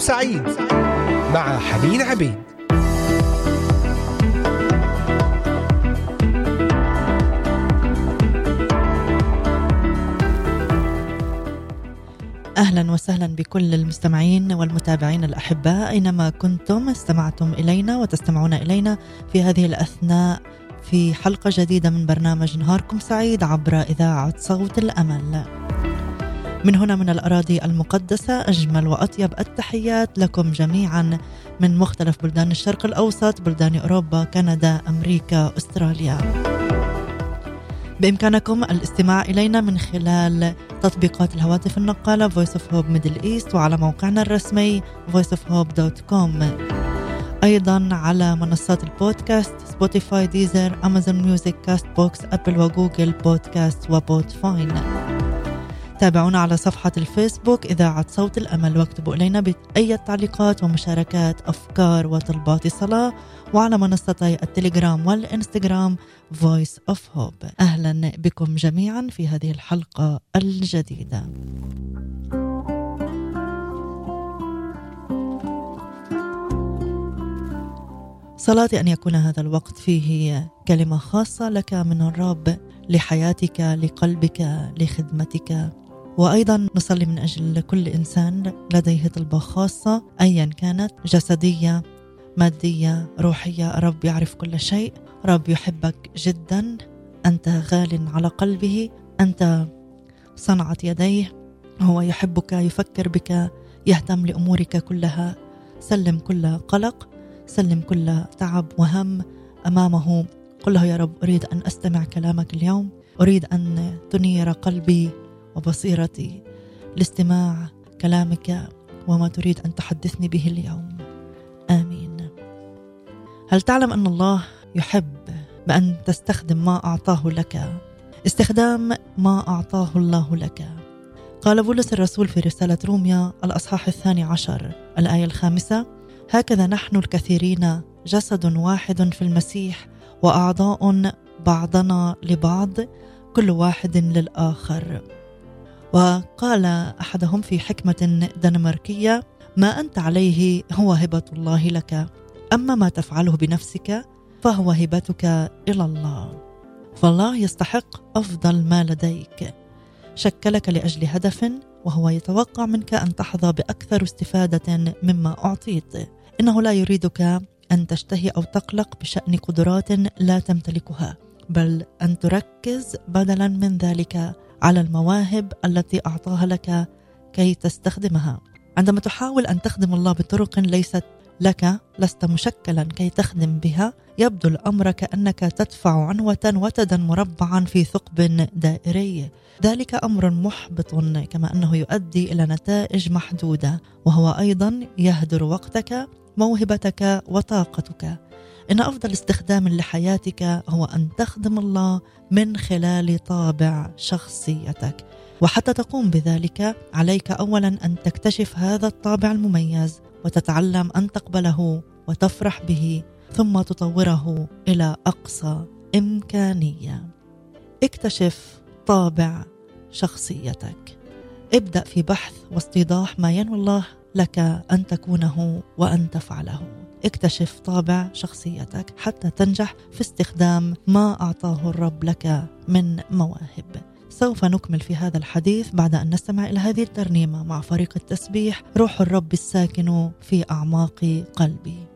سعيد مع حنين عبيد أهلا وسهلا بكل المستمعين والمتابعين الأحباء أينما كنتم استمعتم إلينا وتستمعون إلينا في هذه الأثناء في حلقة جديدة من برنامج نهاركم سعيد عبر إذاعة صوت الأمل. من هنا من الأراضي المقدسة أجمل وأطيب التحيات لكم جميعا من مختلف بلدان الشرق الأوسط، بلدان أوروبا، كندا، أمريكا، أستراليا. بإمكانكم الاستماع إلينا من خلال تطبيقات الهواتف النقالة Voice of Hope Middle East وعلى موقعنا الرسمي voiceofhope.com أيضا على منصات البودكاست Spotify Deezer Amazon Music Castbox Apple و Google Podcast و Podbean تابعونا على صفحة الفيسبوك إذاعة صوت الأمل واكتبوا إلينا بأي تعليقات ومشاركات أفكار وطلبات صلاة وعلى منصتي التليجرام والإنستغرام Voice of Hope. أهلا بكم جميعا في هذه الحلقة الجديدة. صلاتي أن يكون هذا الوقت فيه كلمة خاصة لك من الرب لحياتك لقلبك لخدمتك. وأيضا نصلي من أجل كل إنسان لديه طلبة خاصة ايا كانت جسدية مادية روحية رب يعرف كل شيء رب يحبك جدا. أنت غال على قلبه أنت صنعه يديه هو يحبك يفكر بك يهتم لأمورك كلها. سلم كل قلق سلم كل تعب وهم أمامه. قل له يا رب أريد أن أستمع كلامك اليوم أريد أن تنير قلبي. وبصيرتي لاستماع كلامك وما تريد أن تحدثني به اليوم. آمين. هل تعلم أن الله يحب بأن تستخدم ما أعطاه لك؟ استخدام ما أعطاه الله لك. قال بولس الرسول في رسالة روميا الأصحاح الثاني عشر الآية الخامسة هكذا نحن الكثيرين جسد واحد في المسيح وأعضاء بعضنا لبعض كل واحد للآخر. وقال أحدهم في حكمة دنماركية ما أنت عليه هو هبة الله لك أما ما تفعله بنفسك فهو هبتك إلى الله. فالله يستحق أفضل ما لديك. شكلك لأجل هدف وهو يتوقع منك أن تحظى بأكثر استفادة مما أعطيت. إنه لا يريدك أن تشتهي أو تقلق بشأن قدرات لا تمتلكها بل أن تركز بدلا من ذلك. على المواهب التي أعطاها لك كي تستخدمها. عندما تحاول أن تخدم الله بطرق ليست لك لست مشكلا كي تخدم بها. يبدو الأمر كأنك تدفع عنوة وتدا مربعا في ثقب دائري. ذلك أمر محبط كما أنه يؤدي إلى نتائج محدودة وهو أيضا يهدر وقتك موهبتك وطاقتك. إن أفضل استخدام لحياتك هو أن تخدم الله من خلال طابع شخصيتك. وحتى تقوم بذلك عليك اولا أن تكتشف هذا الطابع المميز وتتعلم أن تقبله وتفرح به ثم تطوره إلى أقصى إمكانية. اكتشف طابع شخصيتك. ابدأ في بحث واستيضاح ما ينوي الله لك أن تكونه وأن تفعله. اكتشف طابع شخصيتك حتى تنجح في استخدام ما أعطاه الرب لك من مواهب. سوف نكمل في هذا الحديث بعد أن نستمع إلى هذه الترنيمة مع فريق التسبيح روح الرب الساكن في أعماق قلبي.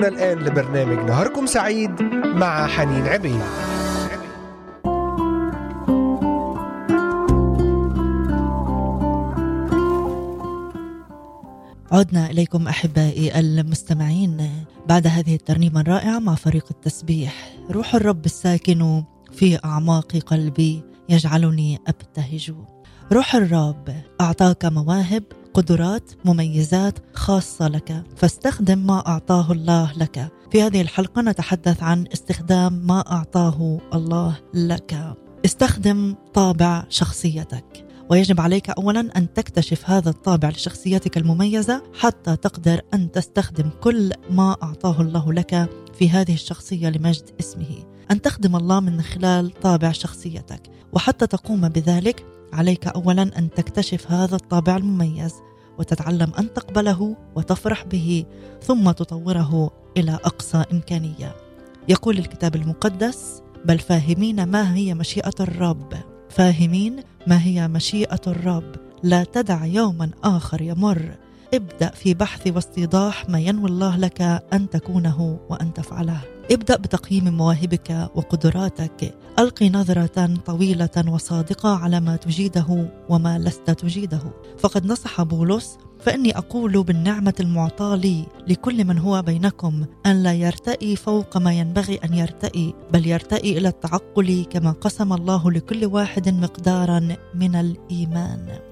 تستمعون الآن لبرنامج نهاركم سعيد مع حنين عبيد عدنا إليكم أحبائي المستمعين بعد هذه الترنيمة الرائعة مع فريق التسبيح. روح الرب الساكن في أعماق قلبي يجعلني أبتهج. روح الرب أعطاك مواهب قدرات مميزات خاصة لك. فاستخدم ما أعطاه الله لك. في هذه الحلقة نتحدث عن استخدام ما أعطاه الله لك. استخدم طابع شخصيتك. ويجب عليك اولا أن تكتشف هذا الطابع لشخصيتك المميزة حتى تقدر أن تستخدم كل ما أعطاه الله لك في هذه الشخصية لمجد اسمه. أن تخدم الله من خلال طابع شخصيتك. وحتى تقوم بذلك عليك اولا أن تكتشف هذا الطابع المميز وتتعلم أن تقبله وتفرح به ثم تطوره إلى أقصى إمكانية. يقول الكتاب المقدس بل فاهمين ما هي مشيئة الرب. فاهمين ما هي مشيئة الرب. لا تدع يوما آخر يمر. ابدأ في بحث واستيضاح ما ينوي الله لك أن تكونه وأن تفعله. ابدأ بتقييم مواهبك وقدراتك. ألقي نظرة طويلة وصادقة على ما تجيده وما لست تجيده. فقد نصح بولس فإني أقول بالنعمة المعطاة لي لكل من هو بينكم أن لا يرتئي فوق ما ينبغي أن يرتئي بل يرتئي إلى التعقل كما قسم الله لكل واحد مقدارا من الإيمان.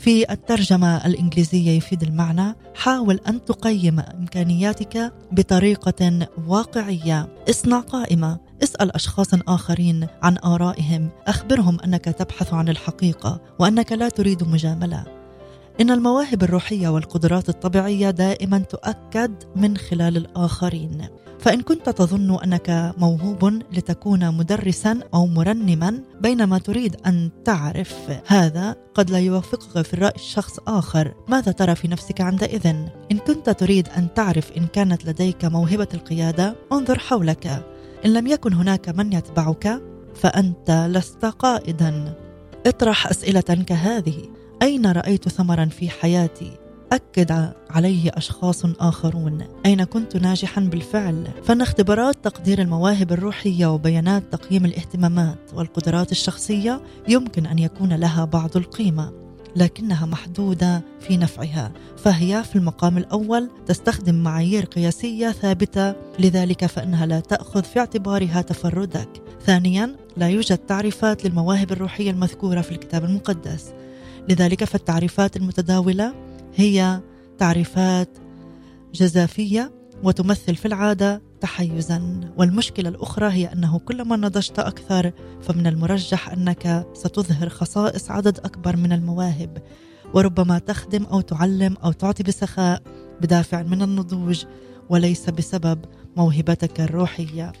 في الترجمة الإنجليزية يفيد المعنى. حاول أن تقيم إمكانياتك بطريقة واقعية. اصنع قائمة. اسأل أشخاص آخرين عن آرائهم. أخبرهم أنك تبحث عن الحقيقة وأنك لا تريد مجاملة. إن المواهب الروحية والقدرات الطبيعية دائما تؤكد من خلال الآخرين. فإن كنت تظن أنك موهوب لتكون مدرسا أو مرنما بينما تريد أن تعرف هذا قد لا يوافقك في الرأي شخص آخر ماذا ترى في نفسك عندئذ؟ إن كنت تريد أن تعرف إن كانت لديك موهبة القيادة انظر حولك إن لم يكن هناك من يتبعك فأنت لست قائدا اطرح أسئلة كهذه أين رأيت ثمرا في حياتي؟ أكد عليه أشخاص آخرون أين كنت ناجحا بالفعل. فإن اختبارات تقدير المواهب الروحية وبيانات تقييم الاهتمامات والقدرات الشخصية يمكن أن يكون لها بعض القيمة لكنها محدودة في نفعها. فهي في المقام الأول تستخدم معايير قياسية ثابتة لذلك فإنها لا تأخذ في اعتبارها تفردك. ثانيا لا يوجد تعريفات للمواهب الروحية المذكورة في الكتاب المقدس. لذلك فالتعريفات المتداولة هي تعريفات جزافية وتمثل في العادة تحيزا. والمشكلة الأخرى هي أنه كلما نضجت أكثر فمن المرجح أنك ستظهر خصائص عدد أكبر من المواهب. وربما تخدم أو تعلم أو تعطي بسخاء بدافع من النضوج وليس بسبب موهبتك الروحية.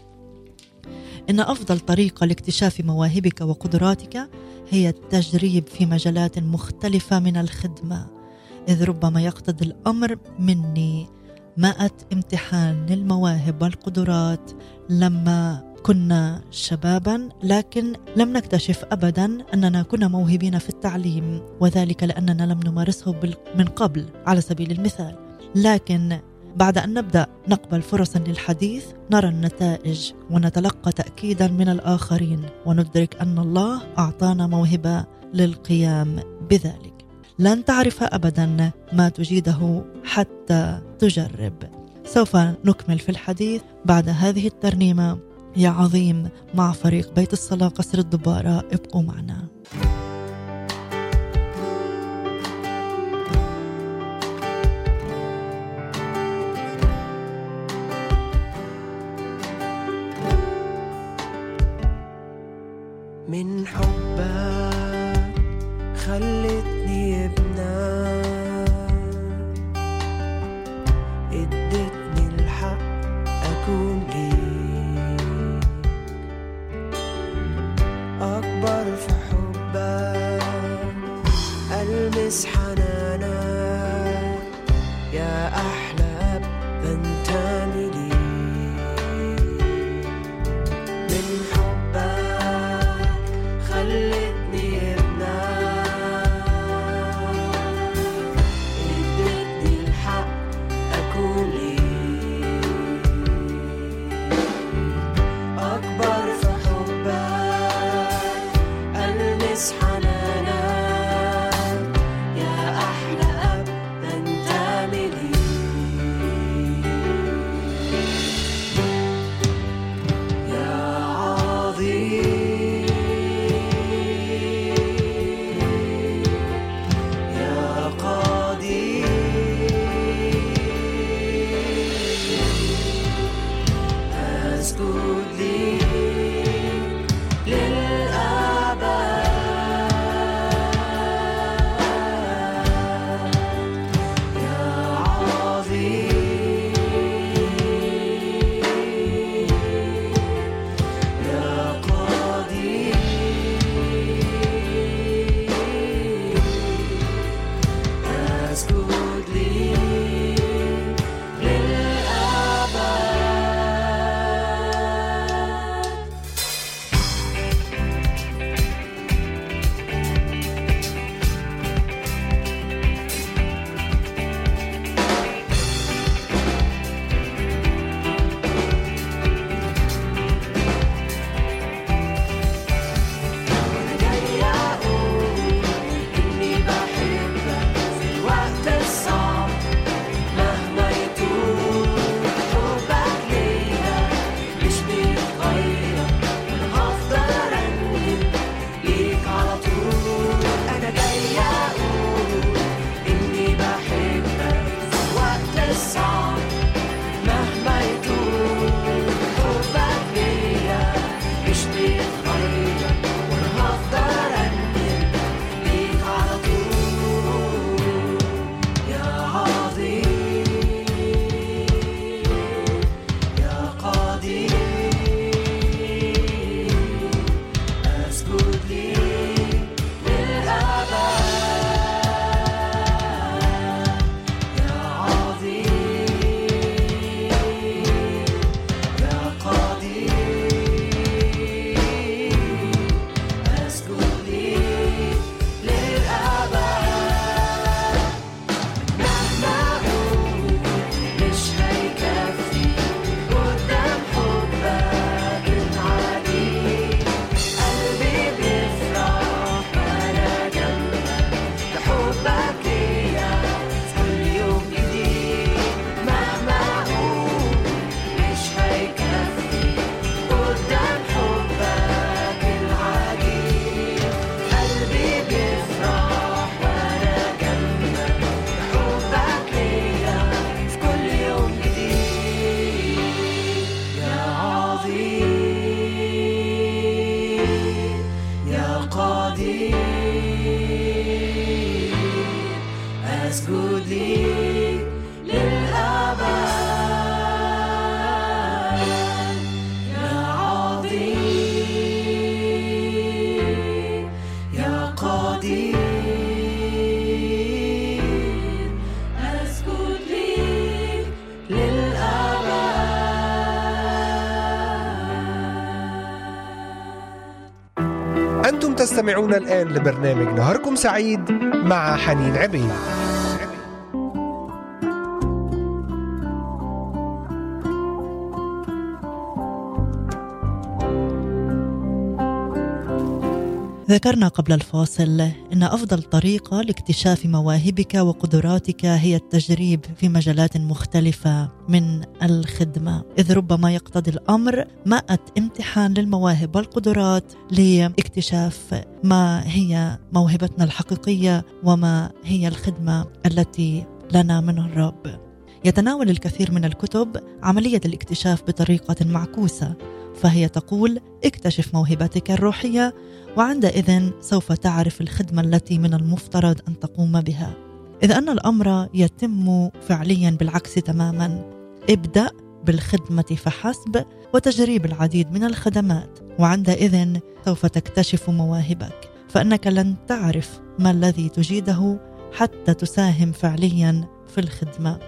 إن أفضل طريقة لاكتشاف مواهبك وقدراتك هي التجريب في مجالات مختلفة من الخدمة. إذ ربما يقتضي الأمر مني مائة امتحان للمواهب والقدرات لما كنا شبابا لكن لم نكتشف ابدا أننا كنا موهبين في التعليم وذلك لأننا لم نمارسه من قبل على سبيل المثال. لكن بعد أن نبدأ نقبل فرصا للحديث نرى النتائج ونتلقى تاكيدا من الآخرين وندرك أن الله أعطانا موهبة للقيام بذلك. لن تعرف ابدا ما تجيده حتى تجرب. سوف نكمل في الحديث بعد هذه الترنيمة. يا عظيم مع فريق بيت الصلاة قصر الدبارة ابقوا معنا. من حبك المس تستمعون الآن لبرنامج نهاركم سعيد مع حنين عبيد. ذكرنا قبل الفاصل إن أفضل طريقة لاكتشاف مواهبك وقدراتك هي التجريب في مجالات مختلفة من الخدمة. إذ ربما يقتضي الأمر ماءه امتحان للمواهب والقدرات لاكتشاف ما هي موهبتنا الحقيقية وما هي الخدمة التي لنا من الرب. يتناول الكثير من الكتب عملية الاكتشاف بطريقة معكوسة فهي تقول اكتشف موهبتك الروحية وعندئذ سوف تعرف الخدمة التي من المفترض أن تقوم بها. إذ أن الأمر يتم فعليا بالعكس تماما. ابدأ بالخدمة فحسب وتجريب العديد من الخدمات وعندئذ سوف تكتشف مواهبك. فإنك لن تعرف ما الذي تجيده حتى تساهم فعليا في الخدمة.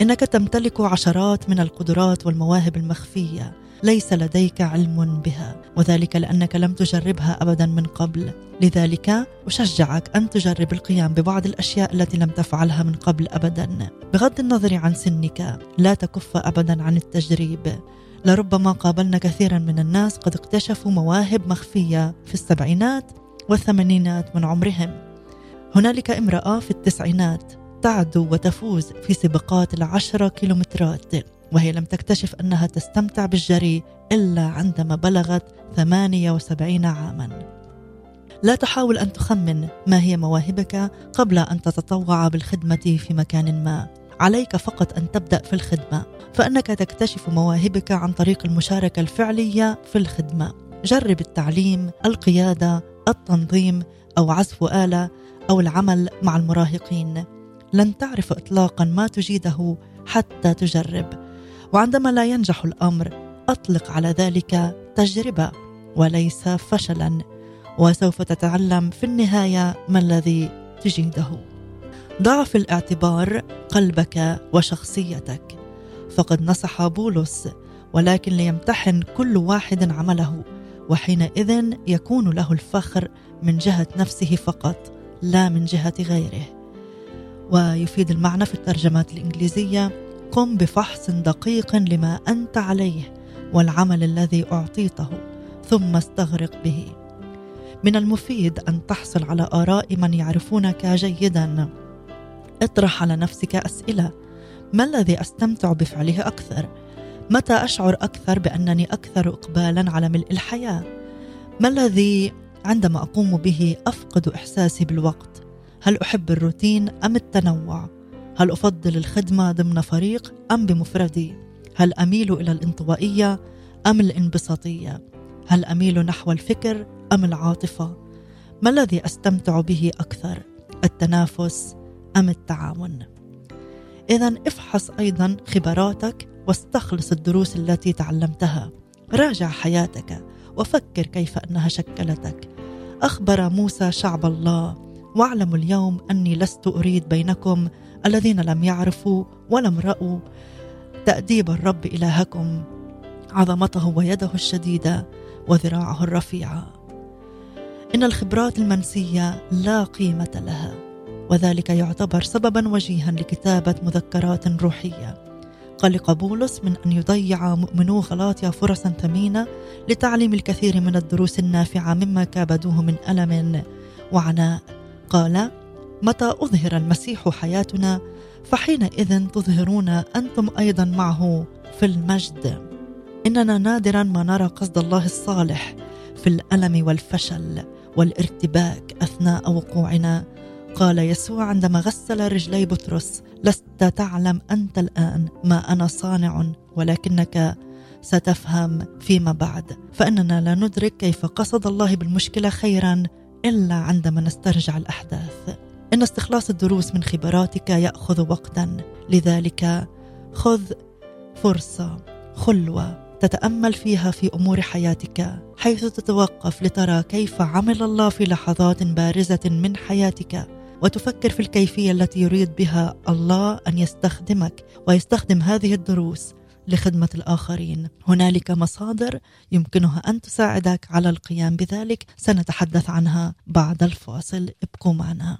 إنك تمتلك عشرات من القدرات والمواهب المخفية ليس لديك علم بها وذلك لأنك لم تجربها ابدا من قبل. لذلك أشجعك أن تجرب القيام ببعض الأشياء التي لم تفعلها من قبل ابدا. بغض النظر عن سنك لا تكف ابدا عن التجريب. لربما قابلنا كثيرا من الناس قد اكتشفوا مواهب مخفية في السبعينات والثمانينات من عمرهم. هنالك امرأة في التسعينات تعدو وتفوز في سباقات العشرة كيلومترات. وهي لم تكتشف أنها تستمتع بالجري إلا عندما بلغت 78 عاما. لا تحاول أن تخمن ما هي مواهبك قبل أن تتطوع بالخدمة في مكان ما. عليك فقط أن تبدأ في الخدمة فإنك تكتشف مواهبك عن طريق المشاركة الفعلية في الخدمة. جرب التعليم القيادة التنظيم أو عزف آلة أو العمل مع المراهقين. لن تعرف إطلاقا ما تجيده حتى تجرب. وعندما لا ينجح الأمر أطلق على ذلك تجربة وليس فشلا وسوف تتعلم في النهاية ما الذي تجيده. ضع في الاعتبار قلبك وشخصيتك. فقد نصح بولس ولكن ليمتحن كل واحد عمله وحينئذ يكون له الفخر من جهة نفسه فقط لا من جهة غيره. ويفيد المعنى في الترجمات الإنجليزية قم بفحص دقيق لما أنت عليه والعمل الذي أعطيته ثم استغرق به. من المفيد أن تحصل على آراء من يعرفونك جيدا. اطرح على نفسك أسئلة. ما الذي أستمتع بفعله أكثر؟ متى أشعر أكثر بأنني أكثر اقبالا على ملء الحياة؟ ما الذي عندما أقوم به أفقد إحساسي بالوقت؟ هل أحب الروتين أم التنوع؟ هل أفضل الخدمة ضمن فريق أم بمفردي؟ هل أميل إلى الانطوائية أم الانبساطية؟ هل أميل نحو الفكر أم العاطفة؟ ما الذي أستمتع به أكثر التنافس أم التعاون؟ اذا افحص أيضا خبراتك واستخلص الدروس التي تعلمتها. راجع حياتك وفكر كيف أنها شكلتك. أخبر موسى شعب الله واعلموا اليوم أني لست أريد بينكم الذين لم يعرفوا ولم رأوا تأديب الرب إلهكم عظمته ويده الشديدة وذراعه الرفيعة إن الخبرات المنسية لا قيمة لها وذلك يعتبر سببا وجيها لكتابة مذكرات روحية. قلق بولس من أن يضيع مؤمنو غلاطيا فرصا ثمينة لتعليم الكثير من الدروس النافعة مما كابدوه من ألم وعناء. قال متى أظهر المسيح حياتنا فحينئذ تظهرون أنتم أيضا معه في المجد. إننا نادرا ما نرى قصد الله الصالح في الألم والفشل والارتباك أثناء وقوعنا. قال يسوع عندما غسل رجلي بطرس لست تعلم أنت الآن ما أنا صانع ولكنك ستفهم فيما بعد. فإننا لا ندرك كيف قصد الله بالمشكلة خيرا إلا عندما نسترجع الأحداث. إن استخلاص الدروس من خبراتك يأخذ وقتا. لذلك خذ فرصة خلوة تتأمل فيها في أمور حياتك حيث تتوقف لترى كيف عمل الله في لحظات بارزة من حياتك وتفكر في الكيفية التي يريد بها الله أن يستخدمك ويستخدم هذه الدروس لخدمة الآخرين. هنالك مصادر يمكنها أن تساعدك على القيام بذلك سنتحدث عنها بعد الفاصل. ابقوا معنا.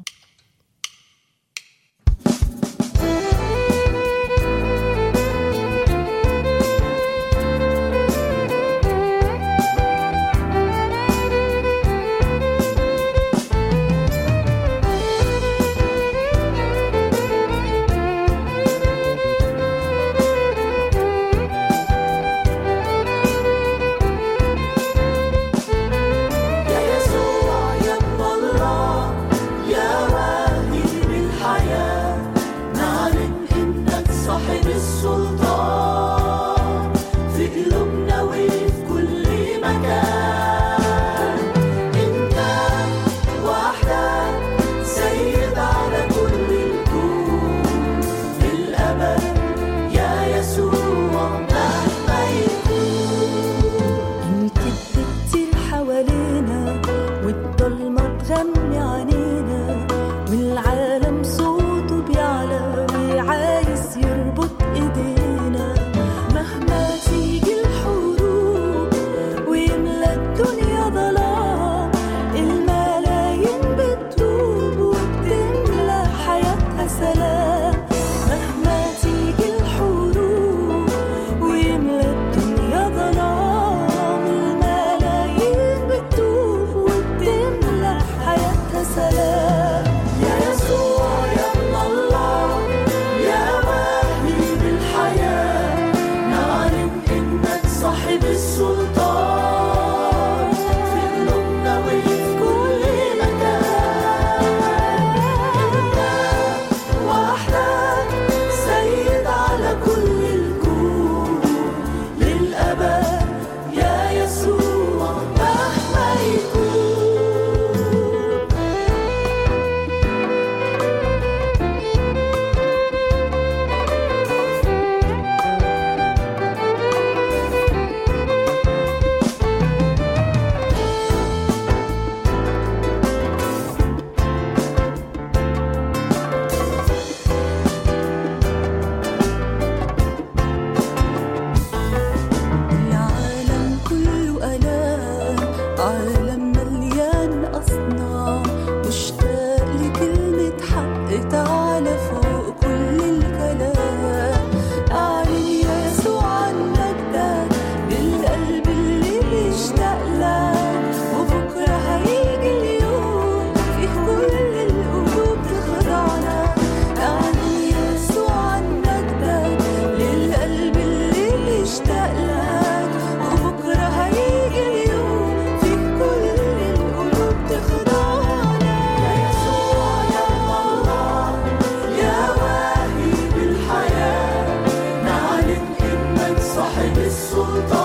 Jesús.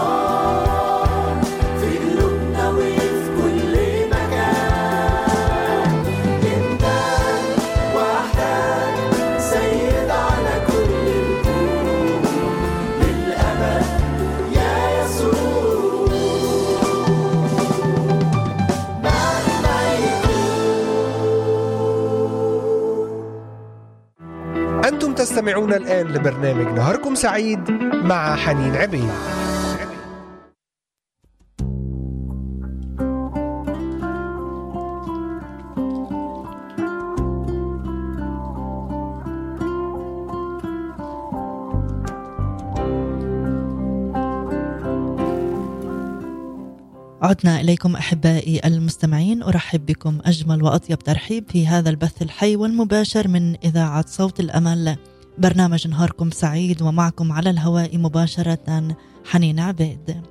تستمعون الآن لبرنامج نهاركم سعيد مع حنين عبيد. عدنا إليكم أحبائي المستمعين أرحب بكم أجمل وأطيب ترحيب في هذا البث الحي والمباشر من إذاعة صوت الأمل. برنامج نهاركم سعيد ومعكم على الهواء مباشرة حنين عبيد.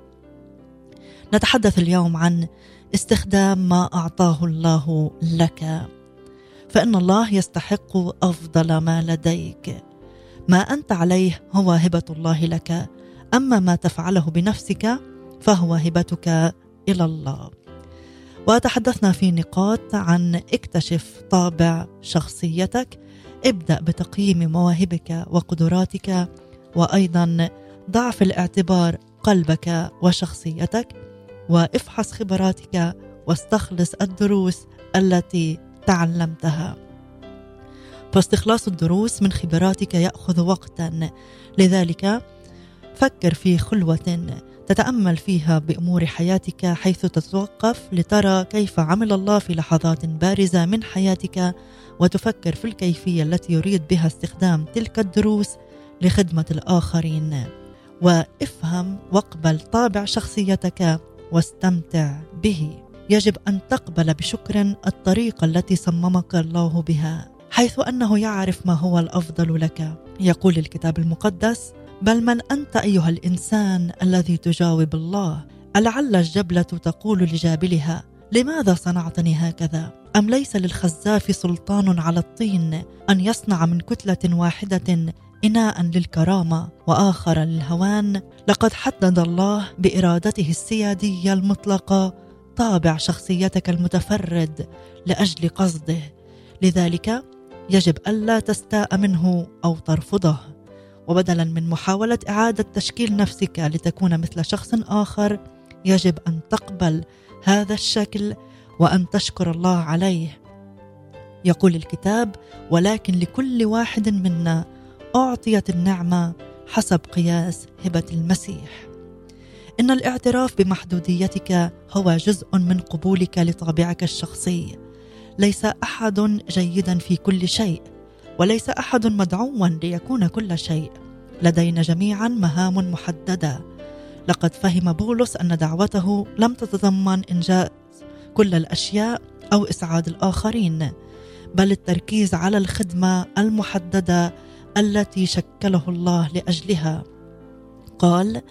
نتحدث اليوم عن استخدام ما أعطاه الله لك. فإن الله يستحق أفضل ما لديك. ما أنت عليه هو هبة الله لك. أما ما تفعله بنفسك فهو هبتك إلى الله. وتحدثنا في نقاط عن اكتشف طابع شخصيتك ابدأ بتقييم مواهبك وقدراتك وأيضا ضع في الاعتبار قلبك وشخصيتك وافحص خبراتك واستخلص الدروس التي تعلمتها. فاستخلاص الدروس من خبراتك يأخذ وقتا. لذلك فكر في خلوة تتأمل فيها بأمور حياتك حيث تتوقف لترى كيف عمل الله في لحظات بارزة من حياتك وتفكر في الكيفية التي يريد بها استخدام تلك الدروس لخدمة الآخرين. وافهم واقبل طابع شخصيتك واستمتع به. يجب أن تقبل بشكر الطريقة التي صممك الله بها حيث أنه يعرف ما هو الأفضل لك. يقول الكتاب المقدس بل من أنت أيها الإنسان الذي تجاوب الله ألعل الجبلة تقول لجابلها لماذا صنعتني هكذا؟ أم ليس للخزاف سلطان على الطين أن يصنع من كتلة واحدة إناء للكرامة وآخر للهوان؟ لقد حدد الله بإرادته السيادية المطلقة طابع شخصيتك المتفرد لأجل قصده. لذلك يجب ألا تستاء منه أو ترفضه. وبدلا من محاولة إعادة تشكيل نفسك لتكون مثل شخص آخر يجب أن تقبل هذا الشكل وأن تشكر الله عليه. يقول الكتاب ولكن لكل واحد منا أعطيت النعمة حسب قياس هبة المسيح. إن الاعتراف بمحدوديتك هو جزء من قبولك لطابعك الشخصي. ليس أحد جيدا في كل شيء وليس أحد مدعوا ليكون كل شيء. لدينا جميعا مهام محددة. لقد فهم بولس أن دعوته لم تتضمن انجاز كل الأشياء أو إسعاد الآخرين بل التركيز على الخدمة المحددة التي شكله الله لأجلها. قال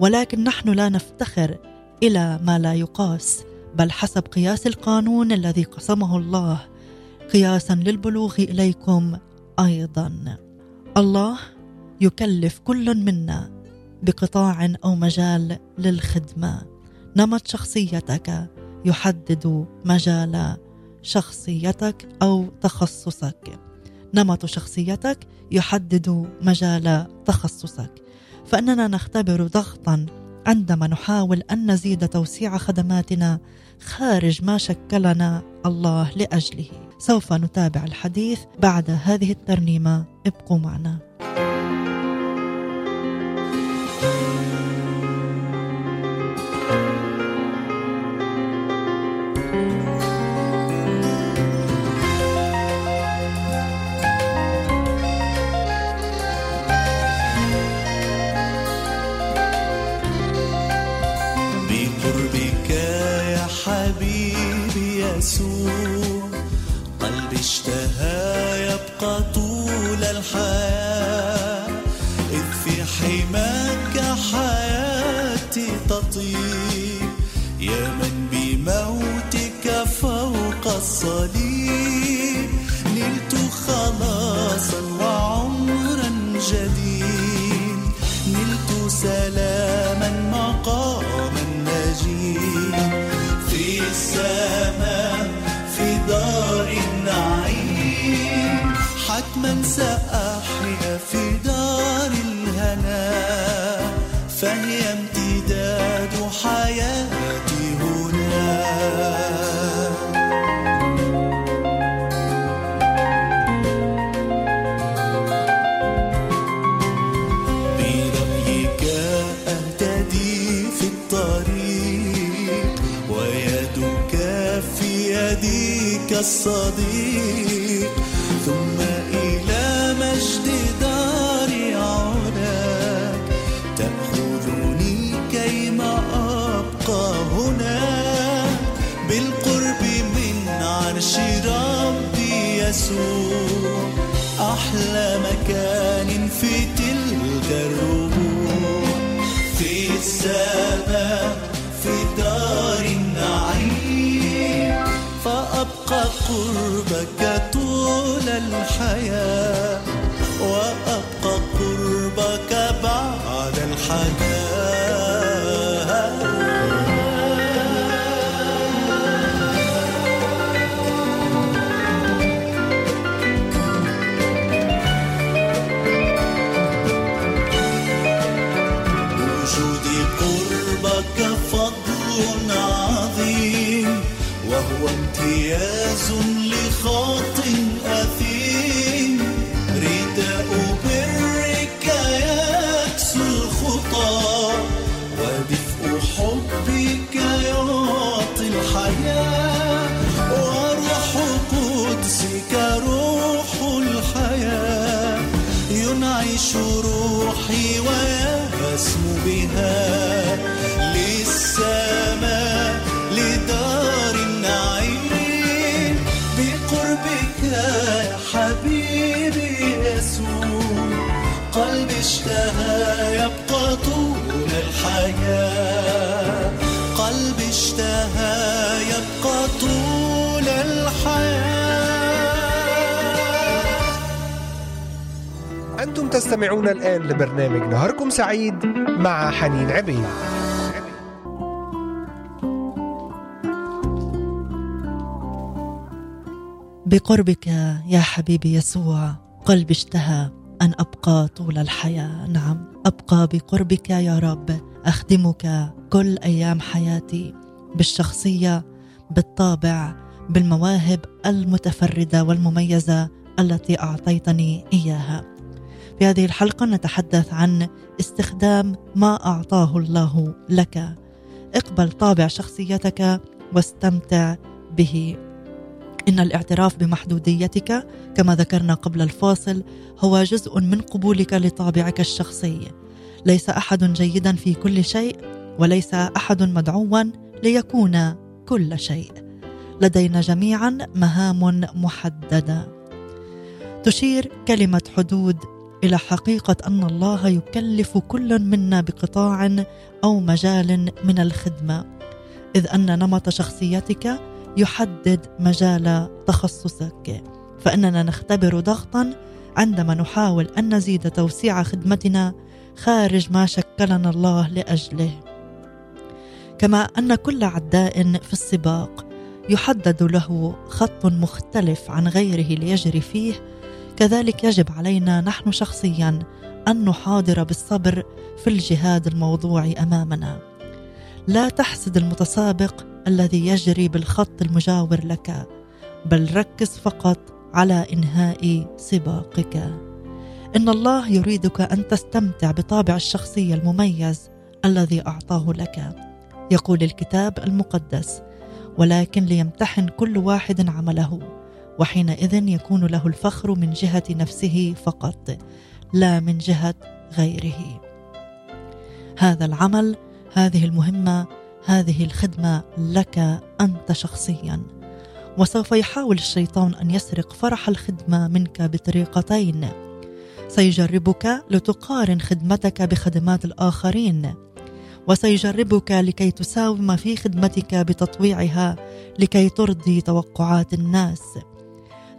ولكن نحن لا نفتخر إلى ما لا يقاس بل حسب قياس القانون الذي قسمه الله قياسا للبلوغ إليكم أيضا. الله يكلف كل منا بقطاع أو مجال للخدمة. نمط شخصيتك يحدد مجال شخصيتك أو تخصصك. نمط شخصيتك يحدد مجال تخصصك. فإننا نختبر ضغطا عندما نحاول أن نزيد توسيع خدماتنا خارج ما شكلنا الله لأجله. سوف نتابع الحديث بعد هذه الترنيمة. ابقوا معنا. أحلى مكان في تلك الربوع في السماء في دار النعيم. فأبقى قربك طول الحياة وأبقى قربك بعد الحياة الحياة. قلبي اشتهى يبقى طول الحياة. أنتم تستمعون الآن لبرنامج نهاركم سعيد مع حنين عبيد. بقربك يا حبيبي يسوع قلبي اشتهى أن أبقى طول الحياة. نعم. أبقى بقربك يا رب. أخدمك كل أيام حياتي بالشخصية بالطابع بالمواهب المتفردة والمميزة التي أعطيتني إياها. في هذه الحلقة نتحدث عن استخدام ما أعطاه الله لك. اقبل طابع شخصيتك واستمتع به. إن الاعتراف بمحدوديتك كما ذكرنا قبل الفاصل هو جزء من قبولك لطابعك الشخصي. ليس أحد جيدا في كل شيء وليس أحد مدعوا ليكون كل شيء. لدينا جميعا مهام محددة. تشير كلمة حدود إلى حقيقة أن الله يكلف كل منا بقطاع أو مجال من الخدمة. إذ أن نمط شخصيتك يحدد مجال تخصصك. فإننا نختبر ضغطا عندما نحاول أن نزيد توسيع خدمتنا خارج ما شكلنا الله لأجله. كما أن كل عداء في السباق يحدد له خط مختلف عن غيره ليجري فيه كذلك يجب علينا نحن شخصيا أن نحاضر بالصبر في الجهاد الموضوع أمامنا. لا تحسد المتسابق الذي يجري بالخط المجاور لك بل ركز فقط على إنهاء سباقك. إن الله يريدك أن تستمتع بطابع الشخصيه المميز الذي أعطاه لك. يقول الكتاب المقدس ولكن ليمتحن كل واحد عمله وحينئذ يكون له الفخر من جهة نفسه فقط لا من جهة غيره. هذا العمل هذه المهمة هذه الخدمة لك أنت شخصيا. وسوف يحاول الشيطان أن يسرق فرح الخدمة منك بطريقتين. سيجربك لتقارن خدمتك بخدمات الآخرين. وسيجربك لكي تساوم في خدمتك بتطويعها لكي ترضي توقعات الناس.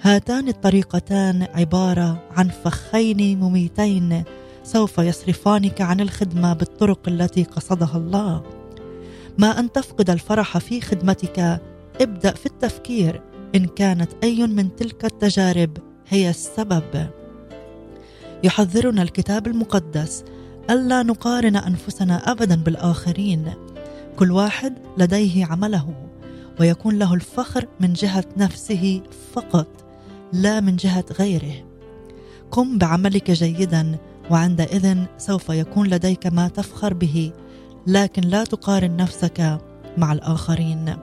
هاتان الطريقتان عبارة عن فخين مميتين سوف يصرفانك عن الخدمة بالطرق التي قصدها الله. ما أن تفقد الفرح في خدمتك. ابدأ في التفكير. إن كانت أي من تلك التجارب هي السبب. يحذرنا الكتاب المقدس. ألا نقارن أنفسنا ابدا بالآخرين. كل واحد لديه عمله ويكون له الفخر من جهة نفسه فقط لا من جهة غيره. قم بعملك جيدا وعندئذ سوف يكون لديك ما تفخر به. لكن لا تقارن نفسك مع الآخرين.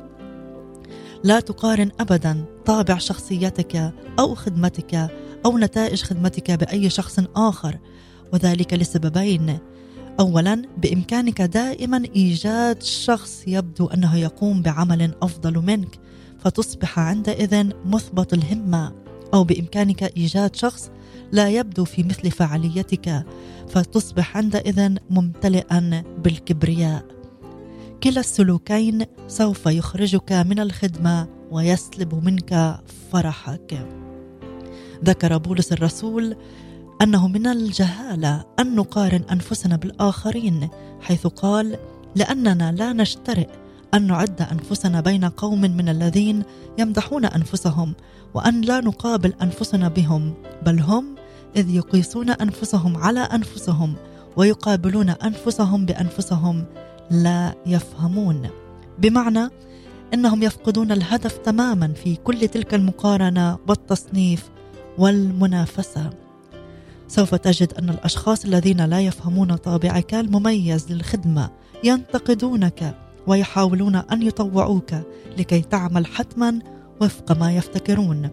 لا تقارن ابدا طابع شخصيتك أو خدمتك أو نتائج خدمتك بأي شخص آخر وذلك لسببين. اولا بإمكانك دائما إيجاد شخص يبدو أنه يقوم بعمل أفضل منك فتصبح عندئذ مثبط الهمة. أو بإمكانك إيجاد شخص لا يبدو في مثل فعاليتك فتصبح عندئذ ممتلئا بالكبرياء. كلا السلوكين سوف يخرجك من الخدمة ويسلب منك فرحك. ذكر بولس الرسول أنه من الجهالة أن نقارن أنفسنا بالآخرين حيث قال لأننا لا نجترئ أن نعد أنفسنا بين قوم من الذين يمدحون أنفسهم وأن لا نقابل أنفسنا بهم بل هم إذ يقيسون أنفسهم على أنفسهم ويقابلون أنفسهم بأنفسهم لا يفهمون. بمعنى إنهم يفقدون الهدف تماما في كل تلك المقارنة والتصنيف والمنافسة. سوف تجد أن الأشخاص الذين لا يفهمون طابعك المميز للخدمة ينتقدونك ويحاولون أن يطوعوك لكي تعمل حتما وفق ما يفتكرون.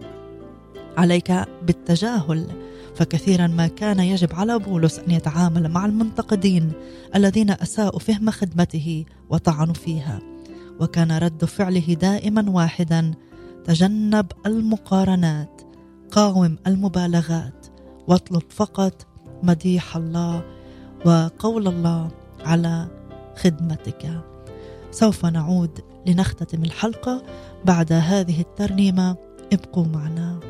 عليك بالتجاهل فكثيرا ما كان يجب على بولس أن يتعامل مع المنتقدين الذين أساءوا فهم خدمته وطعنوا فيها. وكان رد فعله دائما واحدا تجنب المقارنات قاوم المبالغات واطلب فقط مديح الله وقول الله على خدمتك. سوف نعود لنختتم الحلقة بعد هذه الترنيمة. ابقوا معنا.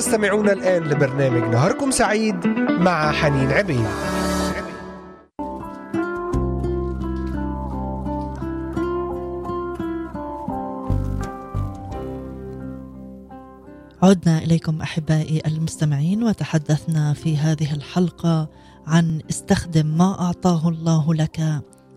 تستمعون الآن لبرنامج نهاركم سعيد مع حنين عبيد. عدنا إليكم أحبائي المستمعين وتحدثنا في هذه الحلقة عن استخدم ما أعطاه الله لك.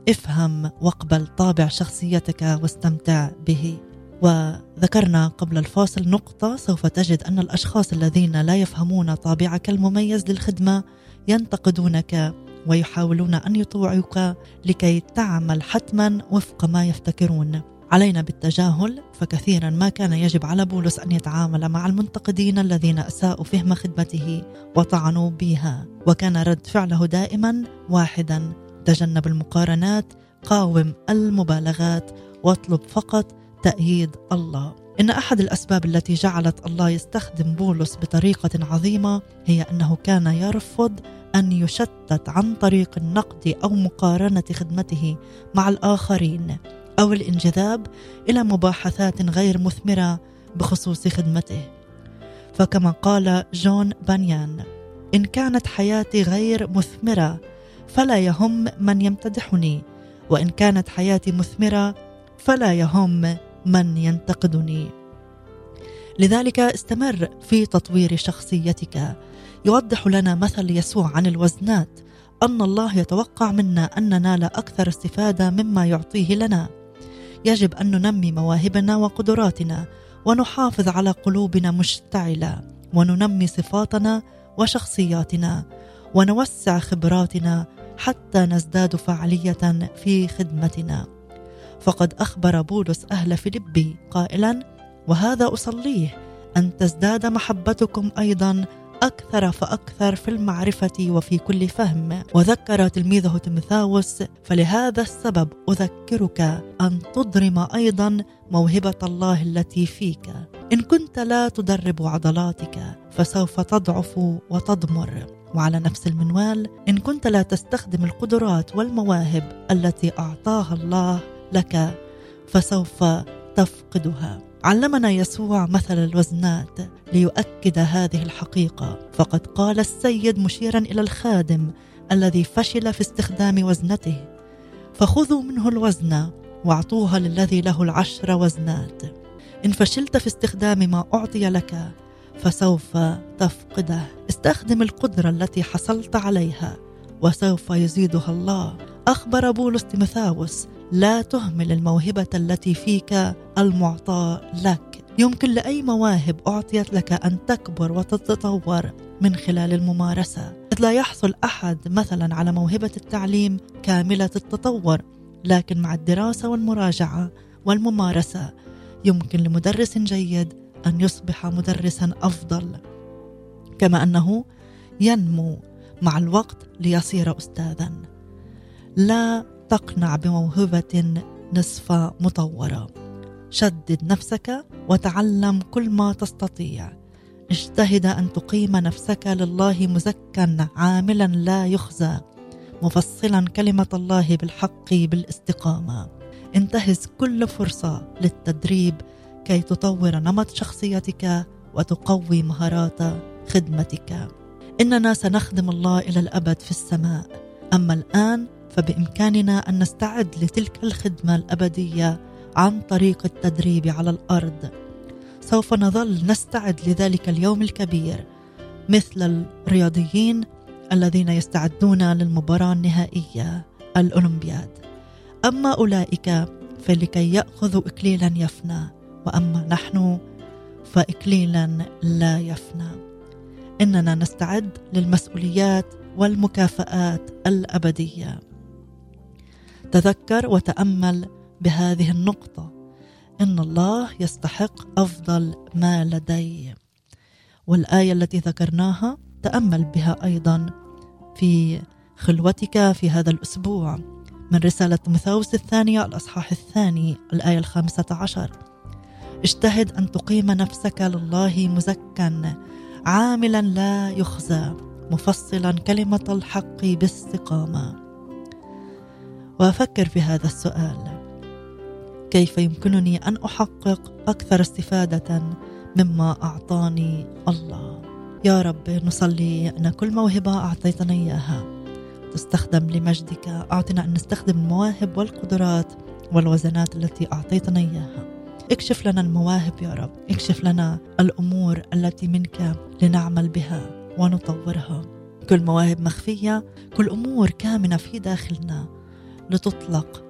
افهم واقبل طابع شخصيتك واستمتع به. وذكرنا قبل الفاصل نقطة سوف تجد أن الأشخاص الذين لا يفهمون طابعك المميز للخدمة ينتقدونك ويحاولون أن يطوعوك لكي تعمل حتما وفق ما يفتكرون. علينا بالتجاهل فكثيرا ما كان يجب على بولس أن يتعامل مع المنتقدين الذين أساءوا فهم خدمته وطعنوا بها. وكان رد فعله دائما واحدا تجنب المقارنات قاوم المبالغات واطلب فقط تأييد الله. إن أحد الأسباب التي جعلت الله يستخدم بولس بطريقة عظيمة هي أنه كان يرفض أن يشتت عن طريق النقد أو مقارنة خدمته مع الآخرين أو الانجذاب إلى مباحثات غير مثمرة بخصوص خدمته. فكما قال جون بانيان إن كانت حياتي غير مثمرة فلا يهم من يمتدحني وإن كانت حياتي مثمرة فلا يهم من ينتقدني. لذلك استمر في تطوير شخصيتك. يوضح لنا مثل يسوع عن الوزنات. أن الله يتوقع منا أن ننال أكثر استفادة مما يعطيه لنا. يجب أن ننمي مواهبنا وقدراتنا ونحافظ على قلوبنا مشتعلة وننمي صفاتنا وشخصياتنا ونوسع خبراتنا حتى نزداد فعالية في خدمتنا. فقد أخبر بولس أهل فيلبي قائلا وهذا أصليه أن تزداد محبتكم أيضا أكثر فأكثر في المعرفة وفي كل فهم. وذكر تلميذه تيموثاوس فلهذا السبب أذكرك أن تضرم أيضا موهبة الله التي فيك. إن كنت لا تدرب عضلاتك فسوف تضعف وتضمر. وعلى نفس المنوال إن كنت لا تستخدم القدرات والمواهب التي أعطاها الله لك فسوف تفقدها. علمنا يسوع مثل الوزنات ليؤكد هذه الحقيقة. فقد قال السيد مشيرا إلى الخادم الذي فشل في استخدام وزنته فخذوا منه الوزن واعطوها للذي له العشر وزنات. إن فشلت في استخدام ما أعطي لك فسوف تفقده. استخدم القدرة التي حصلت عليها وسوف يزيدها الله. أخبر بولس تيموثاوس لا تهمل الموهبة التي فيك المعطاه لك. يمكن لأي مواهب أعطيت لك أن تكبر وتتطور من خلال الممارسة. إذ لا يحصل أحد مثلا على موهبة التعليم كاملة التطور لكن مع الدراسة والمراجعة والممارسة يمكن لمدرس جيد أن يصبح مدرسا أفضل. كما أنه ينمو مع الوقت ليصير استاذا. لا تقنع بموهبة نصف مطورة. شدد نفسك وتعلم كل ما تستطيع. اجتهد أن تقيم نفسك لله مزكا عاملا لا يخزى. مفصلا كلمة الله بالحق بالاستقامة. انتهز كل فرصة للتدريب كي تطور نمط شخصيتك وتقوي مهارات خدمتك. إننا سنخدم الله إلى الأبد في السماء. أما الآن فبإمكاننا أن نستعد لتلك الخدمة الأبدية عن طريق التدريب على الأرض. سوف نظل نستعد لذلك اليوم الكبير مثل الرياضيين الذين يستعدون للمباراة النهائية الأولمبياد. أما أولئك فلكي يأخذوا اكليلا يفنى وأما نحن فاكليلا لا يفنى. إننا نستعد للمسؤوليات والمكافآت الأبدية. تذكر وتأمل بهذه النقطة. إن الله يستحق أفضل ما لدي. والآية التي ذكرناها تأمل بها أيضا في خلوتك في هذا الأسبوع. من رسالة مثاوس الثانية الأصحاح الثاني الآية الخامسة عشر. اجتهد أن تقيم نفسك لله مزكا عاملا لا يخزى مفصلا كلمة الحق باستقامة. وأفكر في هذا السؤال. كيف يمكنني أن أحقق أكثر استفادة مما أعطاني الله؟ يا رب نصلي أن كل موهبة أعطيتنا إياها. تستخدم لمجدك. أعطنا أن نستخدم المواهب والقدرات والوزنات التي أعطيتنا إياها. اكشف لنا المواهب يا رب. اكشف لنا الأمور التي منك لنعمل بها ونطورها. كل مواهب مخفية كل أمور كامنة في داخلنا لتطلق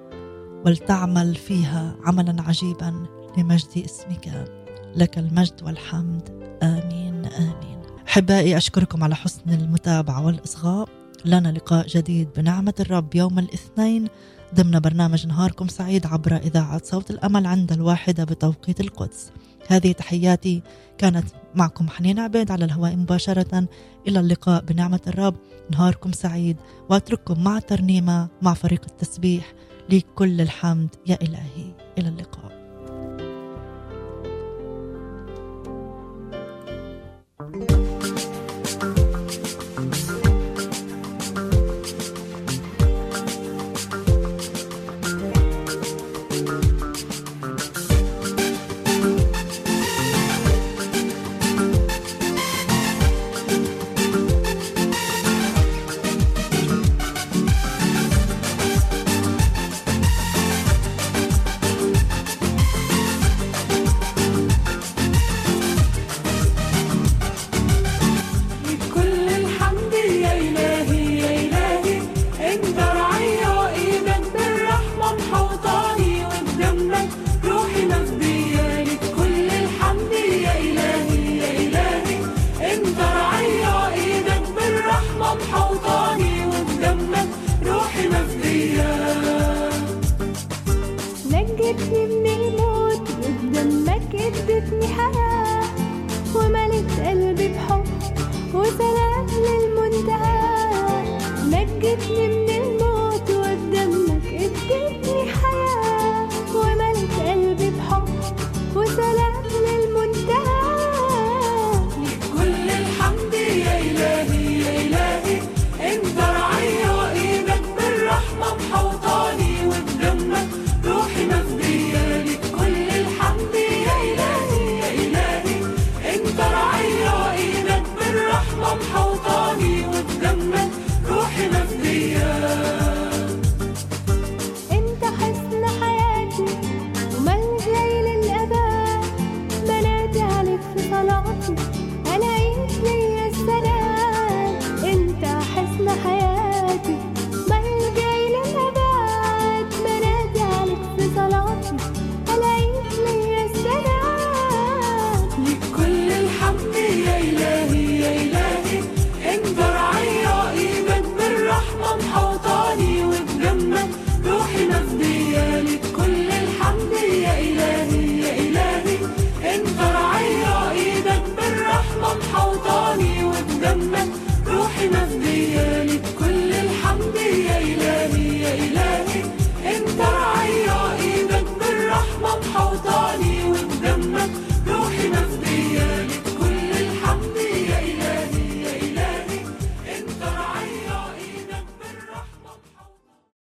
ولتعمل فيها عملا عجيبا لمجد اسمك. لك المجد والحمد. آمين آمين. أحبائي أشكركم على حسن المتابعة والإصغاء. لنا لقاء جديد بنعمة الرب يوم الاثنين ضمن برنامج نهاركم سعيد عبر إذاعة صوت الأمل عند الواحدة بتوقيت القدس. هذه تحياتي كانت معكم حنين عبيد على الهواء مباشرة. إلى اللقاء بنعمة الرب. نهاركم سعيد. وأترككم مع ترنيمة مع فريق التسبيح. لكل كل الحمد يا إلهي. إلى اللقاء.